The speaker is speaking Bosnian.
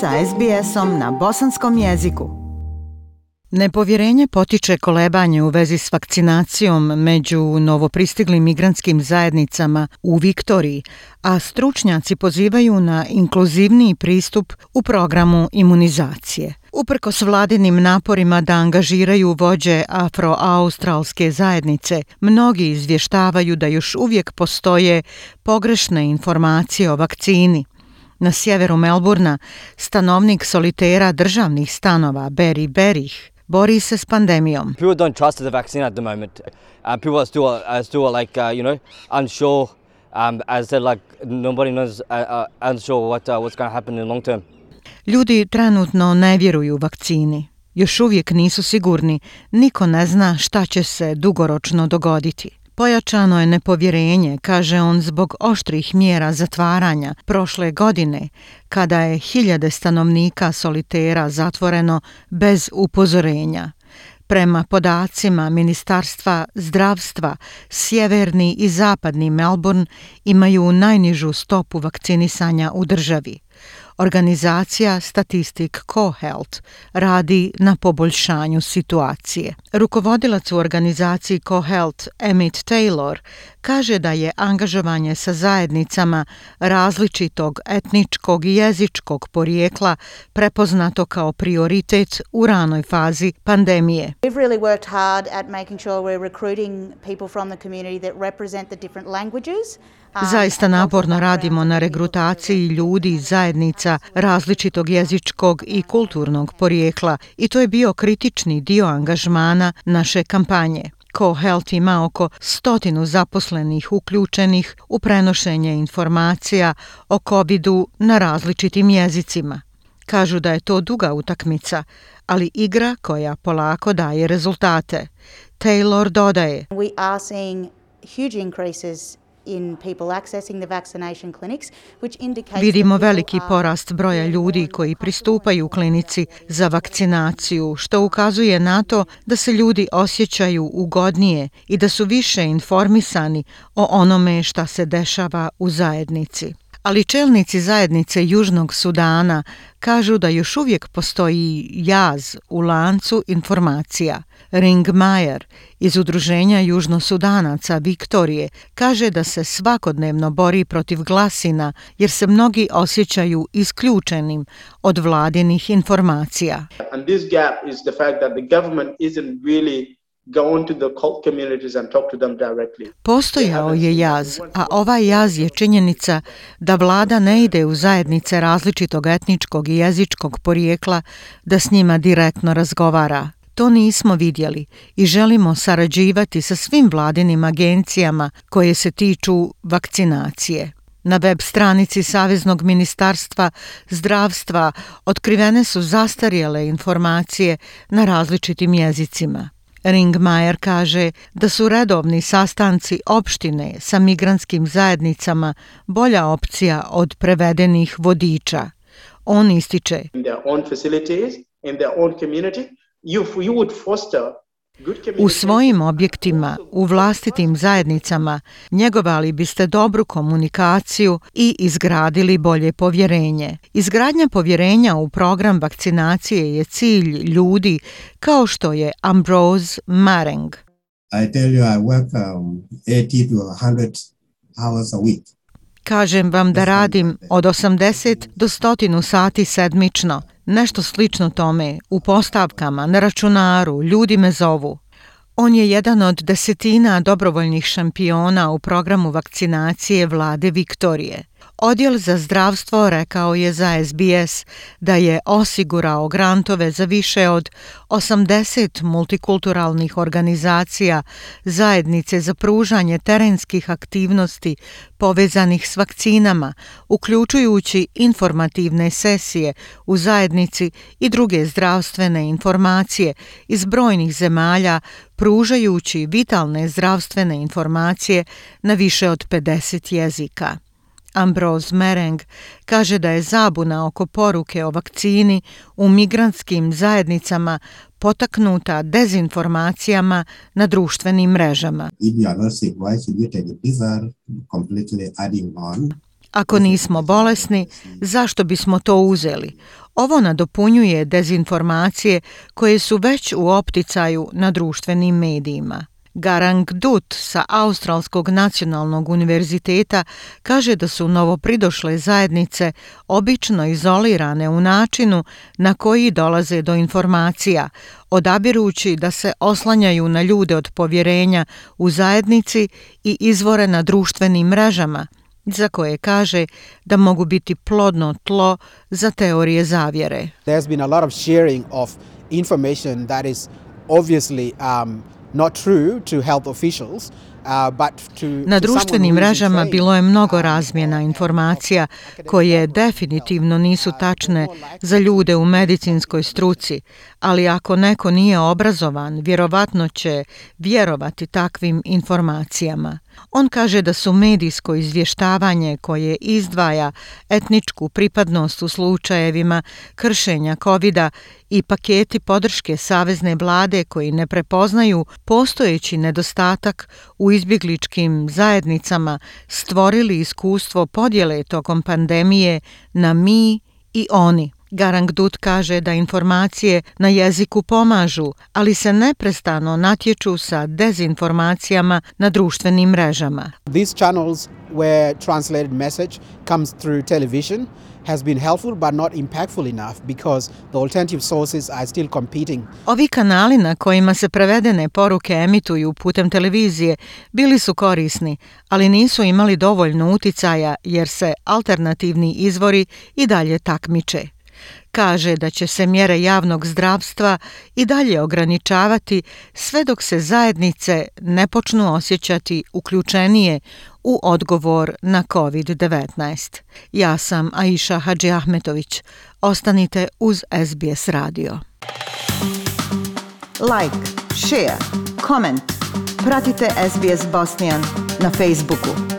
sa SBS-om na bosanskom jeziku. Nepovjerenje potiče kolebanje u vezi s vakcinacijom među novopristiglim migrantskim zajednicama u Viktoriji, a stručnjaci pozivaju na inkluzivniji pristup u programu imunizacije. Uprkos vladinim naporima da angažiraju vođe afroaustralske zajednice, mnogi izvještavaju da još uvijek postoje pogrešne informacije o vakcini – Na sjeveru Melburna, stanovnik solitera državnih stanova Barry Berih bori se s pandemijom. People don't trust the vaccine at the moment. Uh, people are still, are still like, uh, you know, unsure. Um, as said, like, nobody knows, uh, uh, unsure what, uh, what's going to happen in long term. Ljudi trenutno ne vjeruju vakcini. Još uvijek nisu sigurni. Niko ne zna šta će se dugoročno dogoditi. Pojačano je nepovjerenje, kaže on, zbog oštrih mjera zatvaranja prošle godine, kada je hiljade stanovnika solitera zatvoreno bez upozorenja. Prema podacima Ministarstva zdravstva, sjeverni i zapadni Melbourne imaju najnižu stopu vakcinisanja u državi. Organizacija Statistik CoHealth radi na poboljšanju situacije. Rukovodilac u organizaciji CoHealth Emmett Taylor kaže da je angažovanje sa zajednicama različitog etničkog i jezičkog porijekla prepoznato kao prioritet u ranoj fazi pandemije. We've really worked hard at making sure we're recruiting people from the community that represent the different languages Zaista naporno radimo na regrutaciji ljudi iz zajednica različitog jezičkog i kulturnog porijekla i to je bio kritični dio angažmana naše kampanje. CoHealth ima oko stotinu zaposlenih uključenih u prenošenje informacija o COVID-u na različitim jezicima. Kažu da je to duga utakmica, ali igra koja polako daje rezultate. Taylor dodaje. We are seeing huge increases Vidimo veliki porast broja ljudi koji pristupaju klinici za vakcinaciju, što ukazuje na to da se ljudi osjećaju ugodnije i da su više informisani o onome šta se dešava u zajednici ali čelnici zajednice Južnog Sudana kažu da još uvijek postoji jaz u lancu informacija. Ring iz Udruženja Južnosudanaca Viktorije kaže da se svakodnevno bori protiv glasina jer se mnogi osjećaju isključenim od vladinih informacija. And this gap is the fact that the government isn't really Postojao je jaz, a ovaj jaz je činjenica da vlada ne ide u zajednice različitog etničkog i jezičkog porijekla da s njima direktno razgovara. To nismo vidjeli i želimo sarađivati sa svim vladinim agencijama koje se tiču vakcinacije. Na web stranici Saveznog ministarstva zdravstva otkrivene su zastarjele informacije na različitim jezicima. Ringmajer kaže da su redovni sastanci opštine sa migranskim zajednicama bolja opcija od prevedenih vodiča. On ističe in their own facilities in their own community you you would foster U svojim objektima, u vlastitim zajednicama, njegovali biste dobru komunikaciju i izgradili bolje povjerenje. Izgradnja povjerenja u program vakcinacije je cilj ljudi kao što je Ambrose Mareng. I tell you, I work um, 80 to 100 hours a week. Kažem vam da radim od 80 do 100 sati sedmično. Nešto slično tome, u postavkama, na računaru, ljudi me zovu. On je jedan od desetina dobrovoljnih šampiona u programu vakcinacije vlade Viktorije. Odjel za zdravstvo rekao je za SBS da je osigurao grantove za više od 80 multikulturalnih organizacija zajednice za pružanje terenskih aktivnosti povezanih s vakcinama, uključujući informativne sesije u zajednici i druge zdravstvene informacije iz brojnih zemalja pružajući vitalne zdravstvene informacije na više od 50 jezika. Ambrose Mereng kaže da je zabuna oko poruke o vakcini u migrantskim zajednicama potaknuta dezinformacijama na društvenim mrežama. Ako nismo bolesni, zašto bismo to uzeli? Ovo nadopunjuje dezinformacije koje su već u opticaju na društvenim medijima. Garang Dut sa Australskog nacionalnog univerziteta kaže da su novopridošle zajednice obično izolirane u načinu na koji dolaze do informacija, odabirući da se oslanjaju na ljude od povjerenja u zajednici i izvore na društvenim mrežama, za koje kaže da mogu biti plodno tlo za teorije zavjere. There's been a lot of sharing of information that is obviously um, not true to health officials. Na društvenim mrežama bilo je mnogo razmjena informacija koje definitivno nisu tačne za ljude u medicinskoj struci, ali ako neko nije obrazovan, vjerovatno će vjerovati takvim informacijama. On kaže da su medijsko izvještavanje koje izdvaja etničku pripadnost u slučajevima kršenja covid i paketi podrške savezne vlade koji ne prepoznaju postojeći nedostatak u izbjegličkim zajednicama stvorili iskustvo podjele tokom pandemije na mi i oni. Garang Dut kaže da informacije na jeziku pomažu, ali se neprestano natječu sa dezinformacijama na društvenim mrežama. These channels where translated message comes through television has been helpful but not impactful enough because the alternative sources are still competing. Ovi kanali na kojima se prevedene poruke emituju putem televizije bili su korisni, ali nisu imali dovoljno uticaja jer se alternativni izvori i dalje takmiče kaže da će se mjere javnog zdravstva i dalje ograničavati sve dok se zajednice ne počnu osjećati uključenije u odgovor na COVID-19. Ja sam Aisha Hadži Ahmetović. Ostanite uz SBS radio. Like, share, comment. Pratite SBS Bosnian na Facebooku.